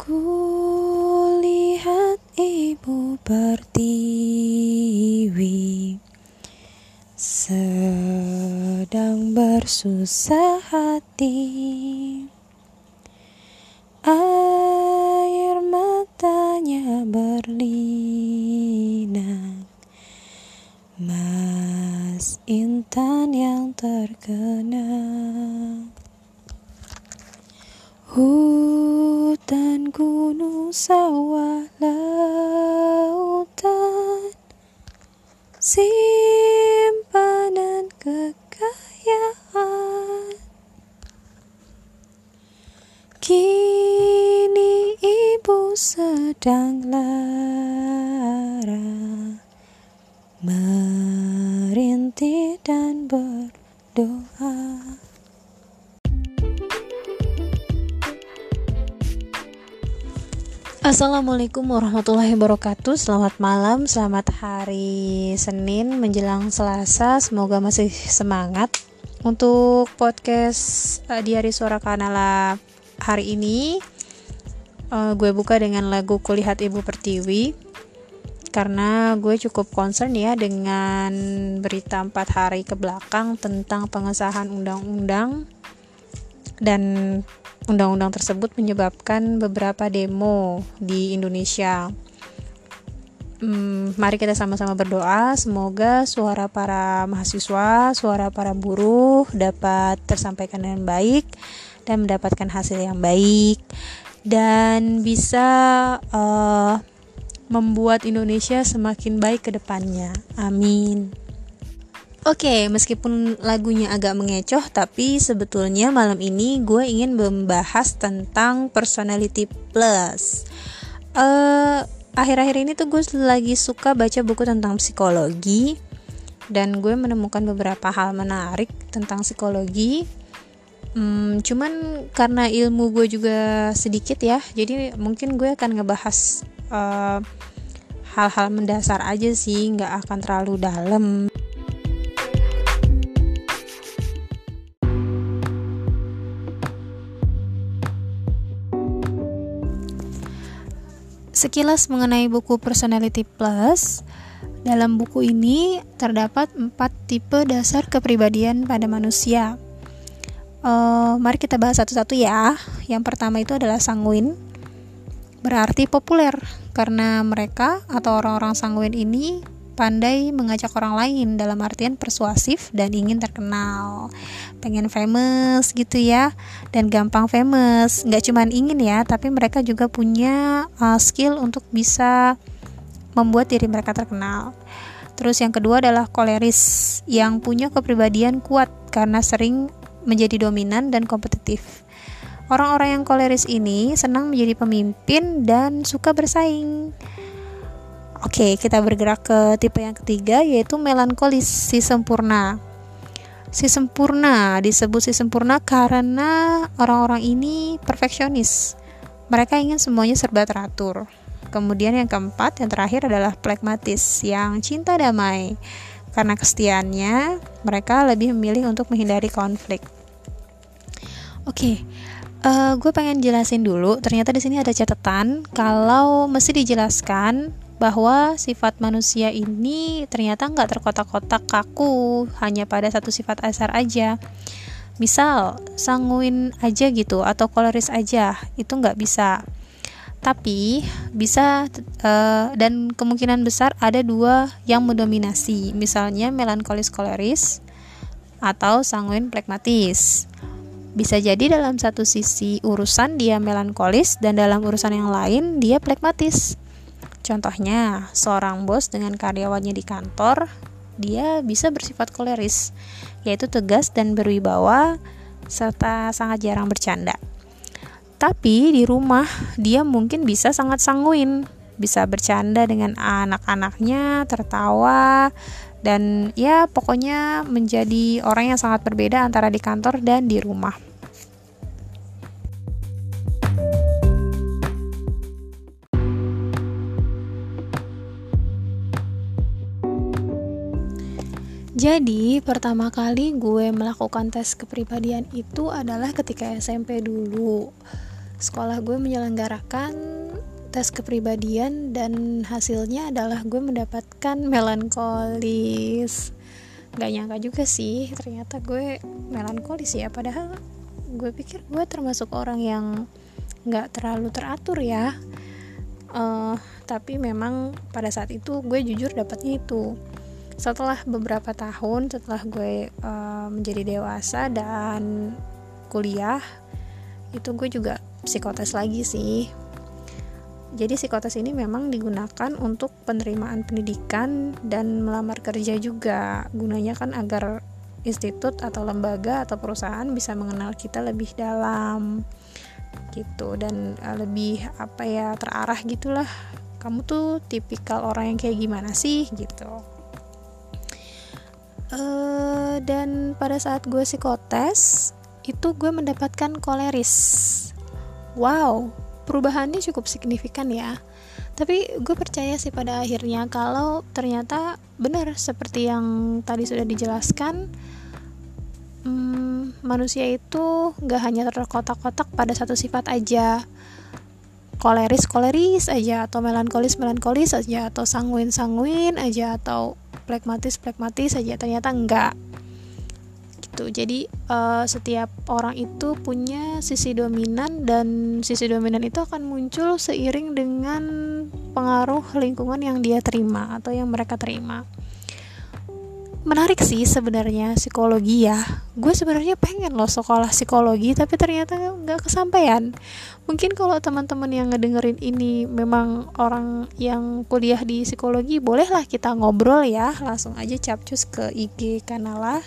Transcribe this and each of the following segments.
Kulihat ibu pertiwi Sedang bersusah hati. Air matanya berlinang Mas Intan yang terkenang Hutan, gunung, sawah, lautan Simpanan kekayaan. Kini ibu sedang lara Merintih dan berdoa Assalamualaikum warahmatullahi wabarakatuh. Selamat malam, selamat hari Senin menjelang Selasa. Semoga masih semangat Untuk podcast uh, di hari suara kanala hari ini. Uh, Gue buka dengan lagu Kulihat Ibu Pertiwi Karena gue cukup concern ya dengan berita 4 hari ke belakang Tentang pengesahan undang-undang Dan undang-undang tersebut menyebabkan beberapa demo di Indonesia. Hmm, mari kita sama-sama berdoa, semoga suara para mahasiswa, suara para buruh dapat tersampaikan dengan baik dan mendapatkan hasil yang baik dan bisa uh, membuat Indonesia semakin baik ke depannya. Amin. Oke, okay, meskipun lagunya agak mengecoh, tapi sebetulnya malam ini gue ingin membahas tentang personality plus. Uh, akhir-akhir ini tuh gue lagi suka baca buku tentang psikologi dan gue menemukan beberapa hal menarik tentang psikologi. Hmm, cuman karena ilmu gue juga sedikit ya, jadi mungkin gue akan ngebahas eh, hal-hal mendasar aja sih, nggak akan terlalu dalam. Sekilas mengenai buku Personality Plus, dalam buku ini terdapat empat tipe dasar kepribadian pada manusia. Uh, mari kita bahas satu-satu ya. Yang pertama itu adalah sanguin, berarti populer karena mereka atau orang-orang sanguin ini pandai mengajak orang lain dalam artian persuasif dan ingin terkenal. Pengen famous gitu ya dan gampang famous. Nggak cuman ingin ya tapi mereka juga punya uh, skill untuk bisa membuat diri mereka terkenal. Terus yang kedua adalah koleris yang punya kepribadian kuat karena sering menjadi dominan dan kompetitif. Orang-orang yang koleris ini senang menjadi pemimpin dan suka bersaing. Oke, kita bergerak ke tipe yang ketiga yaitu melankolis si sempurna. Si sempurna disebut si sempurna karena orang-orang ini perfeksionis. Mereka ingin semuanya serba teratur. Kemudian yang keempat, yang terakhir adalah plekmatis yang cinta damai. Karena kesetiaannya, mereka lebih memilih untuk menghindari konflik. Oke, uh, gue pengen jelasin dulu. Ternyata di sini ada catatan kalau mesti dijelaskan bahwa sifat manusia ini ternyata nggak terkotak-kotak kaku hanya pada satu sifat asar aja. Misal sanguin aja gitu atau koleris aja itu nggak bisa. Tapi bisa uh, dan kemungkinan besar ada dua yang mendominasi misalnya melankolis koleris atau sanguin plekmatis. Bisa jadi dalam satu sisi urusan dia melankolis dan dalam urusan yang lain dia plekmatis Contohnya, seorang bos dengan karyawannya di kantor, dia bisa bersifat koleris, yaitu tegas dan berwibawa serta sangat jarang bercanda. Tapi di rumah dia mungkin bisa sangat sanguin, bisa bercanda dengan anak-anaknya, tertawa, dan ya pokoknya menjadi orang yang sangat berbeda antara di kantor dan di rumah. Jadi, pertama kali gue melakukan tes kepribadian itu adalah ketika SMP dulu. sekolah gue menyelenggarakan tes kepribadian dan hasilnya adalah gue mendapatkan melankolis. Gak nyangka juga sih ternyata gue melankolis ya. Padahal gue pikir gue termasuk orang yang gak terlalu teratur ya. Uh, tapi memang pada saat itu gue jujur dapatnya itu setelah beberapa tahun setelah gue uh, menjadi dewasa dan kuliah itu gue juga psikotes lagi sih jadi psikotes ini memang digunakan untuk penerimaan pendidikan dan melamar kerja juga. Gunanya kan agar institut atau lembaga atau perusahaan bisa mengenal kita lebih dalam gitu dan uh, lebih apa ya terarah gitulah. Kamu tuh tipikal orang yang kayak gimana sih gitu. Uh, dan pada saat gue psikotes itu gue mendapatkan koleris. Wow, perubahannya cukup signifikan ya tapi gue percaya sih pada akhirnya kalau ternyata benar seperti yang tadi sudah dijelaskan hmm, manusia itu gak hanya terkotak-kotak pada satu sifat aja koleris koleris aja atau melankolis melankolis aja atau sanguin sanguin aja atau plekmatis plekmatis aja ternyata enggak. Gitu. Jadi uh, setiap orang itu punya sisi dominan dan sisi dominan itu akan muncul seiring dengan pengaruh lingkungan yang dia terima atau yang mereka terima menarik sih sebenarnya psikologi ya. Gue sebenarnya pengen loh sekolah psikologi tapi ternyata nggak kesampaian. Mungkin kalau teman-teman yang ngedengerin ini memang orang yang kuliah di psikologi bolehlah kita ngobrol ya. Langsung aja capcus ke IG kanala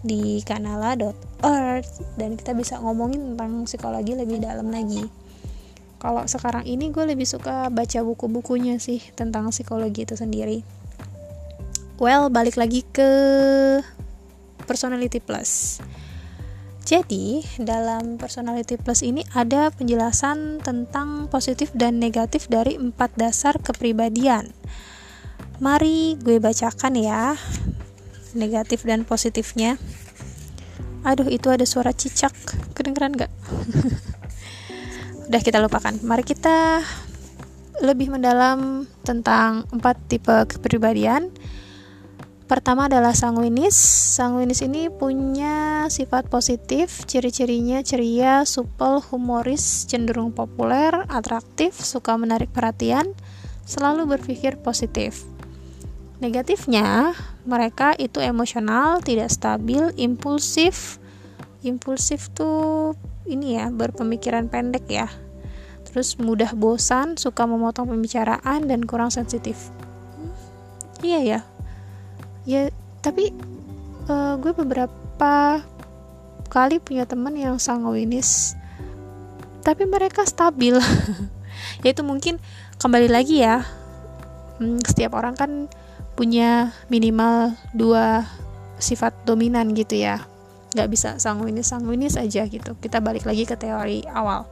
di kanala.earth dan kita bisa ngomongin tentang psikologi lebih dalam lagi. Kalau sekarang ini gue lebih suka baca buku-bukunya sih tentang psikologi itu sendiri well balik lagi ke personality plus. Jadi dalam personality plus ini ada penjelasan tentang positif dan negatif dari empat dasar kepribadian. Mari gue bacakan ya negatif dan positifnya. Aduh itu ada suara cicak. Kedengeran nggak? Udah kita lupakan. Mari kita lebih mendalam tentang empat tipe kepribadian Pertama adalah sanguinis. Sanguinis ini punya sifat positif, ciri-cirinya ceria, supel, humoris, cenderung populer, atraktif, suka menarik perhatian, selalu berpikir positif. Negatifnya, mereka itu emosional, tidak stabil, impulsif. Impulsif tuh ini ya, berpemikiran pendek ya. Terus mudah bosan, suka memotong pembicaraan dan kurang sensitif. iya ya. Ya, tapi uh, gue beberapa kali punya teman yang sanguinis. Tapi mereka stabil. Yaitu mungkin kembali lagi ya hmm, setiap orang kan punya minimal dua sifat dominan gitu ya. Nggak bisa sanguinis sanguinis aja gitu. Kita balik lagi ke teori awal.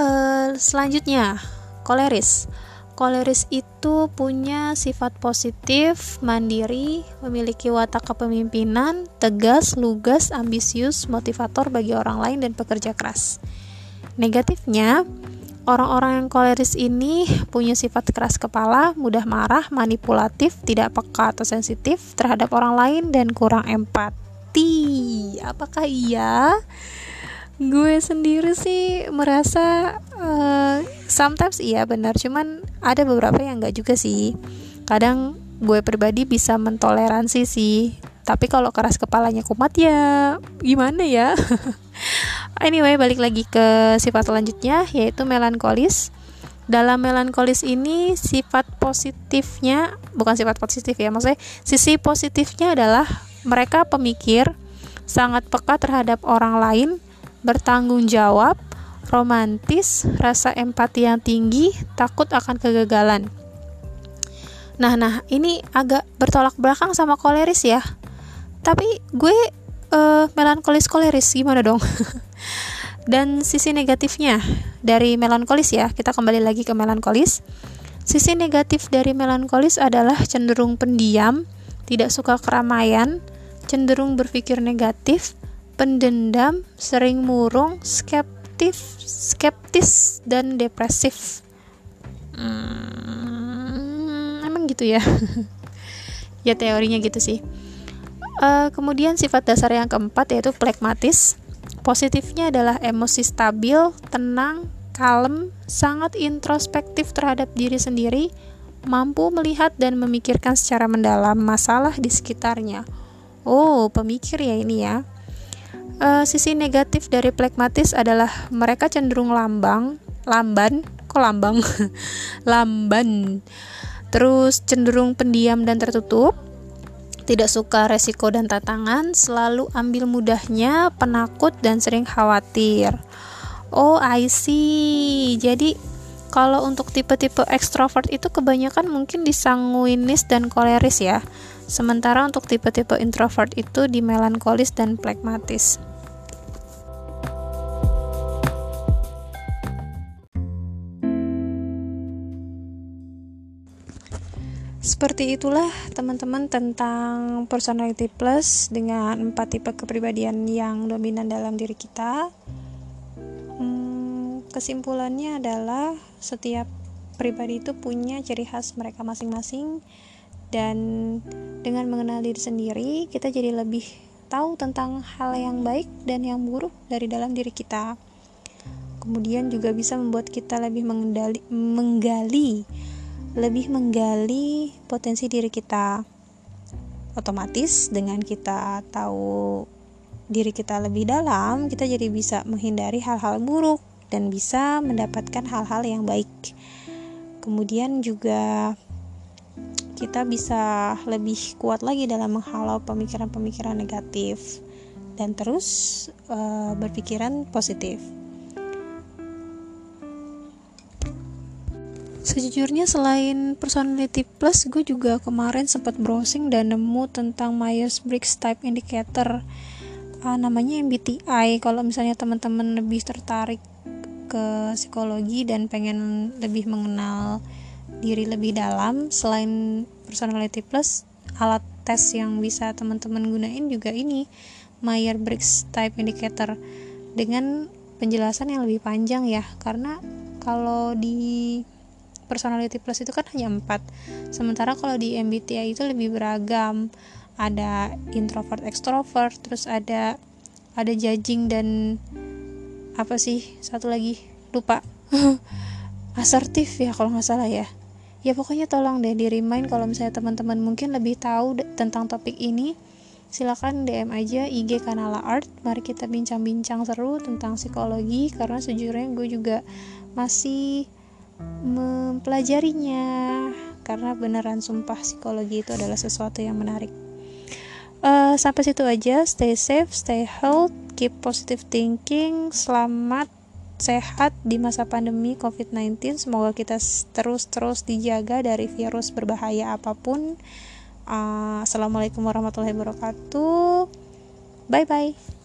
Uh, selanjutnya koleris koleris itu punya sifat positif mandiri memiliki watak kepemimpinan tegas lugas ambisius motivator bagi orang lain dan pekerja keras negatifnya Orang-orang yang koleris ini punya sifat keras kepala, mudah marah, manipulatif, tidak peka atau sensitif terhadap orang lain dan kurang empati. Apakah iya? Gue sendiri sih merasa uh, sometimes iya benar, cuman ada beberapa yang enggak juga sih. Kadang gue pribadi bisa mentoleransi sih, tapi kalau keras kepalanya kumat ya gimana ya? Anyway, balik lagi ke sifat selanjutnya yaitu melankolis. Dalam melankolis ini sifat positifnya bukan sifat positif ya, maksudnya sisi positifnya adalah mereka pemikir, sangat peka terhadap orang lain, bertanggung jawab, romantis, rasa empati yang tinggi, takut akan kegagalan. Nah, nah, ini agak bertolak belakang sama koleris ya. Tapi gue uh, melankolis koleris gimana dong? Dan sisi negatifnya dari melankolis ya, kita kembali lagi ke melankolis. Sisi negatif dari melankolis adalah cenderung pendiam, tidak suka keramaian, cenderung berpikir negatif, pendendam, sering murung, skeptif, skeptis dan depresif. Hmm, emang gitu ya? ya teorinya gitu sih. Uh, kemudian sifat dasar yang keempat yaitu plekmatis. Positifnya adalah emosi stabil, tenang, kalem, sangat introspektif terhadap diri sendiri, mampu melihat dan memikirkan secara mendalam masalah di sekitarnya. Oh, pemikir ya ini ya. Uh, sisi negatif dari plekmatis adalah mereka cenderung lambang, lamban, kok lambang, lamban. Terus cenderung pendiam dan tertutup, tidak suka resiko dan tantangan, selalu ambil mudahnya, penakut dan sering khawatir. Oh, I see. Jadi kalau untuk tipe-tipe ekstrovert itu kebanyakan mungkin di sanguinis dan koleris ya. Sementara untuk tipe-tipe introvert itu di melankolis dan plekmatis. Seperti itulah teman-teman tentang personality plus dengan empat tipe kepribadian yang dominan dalam diri kita. Hmm, kesimpulannya adalah setiap pribadi itu punya ciri khas mereka masing-masing dan dengan mengenal diri sendiri kita jadi lebih tahu tentang hal yang baik dan yang buruk dari dalam diri kita. Kemudian juga bisa membuat kita lebih menggali lebih menggali potensi diri kita. Otomatis dengan kita tahu diri kita lebih dalam, kita jadi bisa menghindari hal-hal buruk dan bisa mendapatkan hal-hal yang baik. Kemudian juga kita bisa lebih kuat lagi dalam menghalau pemikiran-pemikiran negatif dan terus uh, berpikiran positif. Sejujurnya selain personality plus, gue juga kemarin sempat browsing dan nemu tentang Myers-Briggs Type Indicator. Uh, namanya MBTI. Kalau misalnya teman-teman lebih tertarik ke psikologi dan pengen lebih mengenal diri lebih dalam, selain personality plus, alat tes yang bisa teman-teman gunain juga ini Myers-Briggs Type Indicator dengan penjelasan yang lebih panjang ya, karena kalau di personality plus itu kan hanya empat. Sementara kalau di MBTI itu lebih beragam. Ada introvert extrovert terus ada ada judging dan apa sih? Satu lagi lupa. Asertif ya kalau nggak salah ya. Ya pokoknya tolong deh di remind kalau misalnya teman-teman mungkin lebih tahu tentang topik ini silakan DM aja IG Kanala Art. Mari kita bincang-bincang seru tentang psikologi karena sejujurnya gue juga masih mempelajarinya. Karena beneran sumpah psikologi itu adalah sesuatu yang menarik. Uh, sampai situ aja. Stay safe stay healthy keep positive thinking selamat sehat di masa pandemi COVID-19 semoga kita terus-terus dijaga dari virus berbahaya apa pun. Uh, assalamualaikum warahmatullahi wabarakatuh. Bye bye